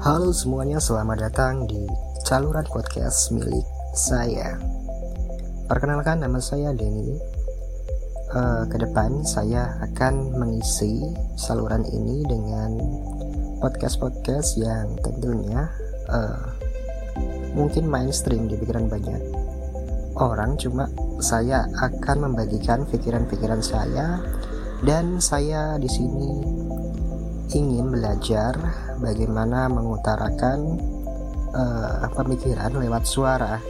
Halo semuanya, selamat datang di saluran podcast milik saya. Perkenalkan nama saya Denny. Uh, ke depan saya akan mengisi saluran ini dengan podcast-podcast yang tentunya uh, mungkin mainstream di pikiran banyak orang. Cuma saya akan membagikan pikiran-pikiran saya dan saya di sini ingin belajar bagaimana mengutarakan uh, pemikiran lewat suara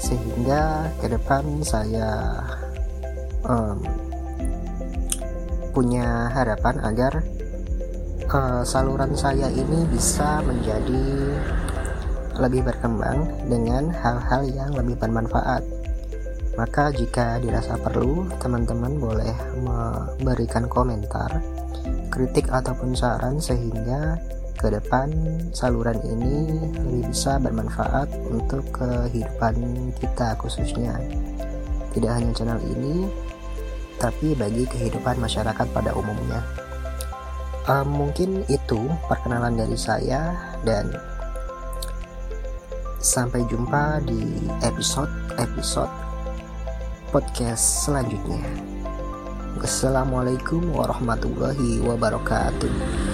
sehingga ke depan saya um, punya harapan agar uh, saluran saya ini bisa menjadi lebih berkembang dengan hal-hal yang lebih bermanfaat. Maka jika dirasa perlu, teman-teman boleh memberikan komentar kritik ataupun saran sehingga ke depan saluran ini lebih bisa bermanfaat untuk kehidupan kita khususnya. Tidak hanya channel ini tapi bagi kehidupan masyarakat pada umumnya. Um, mungkin itu perkenalan dari saya dan sampai jumpa di episode-episode podcast selanjutnya. Wassalamualaikum warahmatullahi wabarakatuh.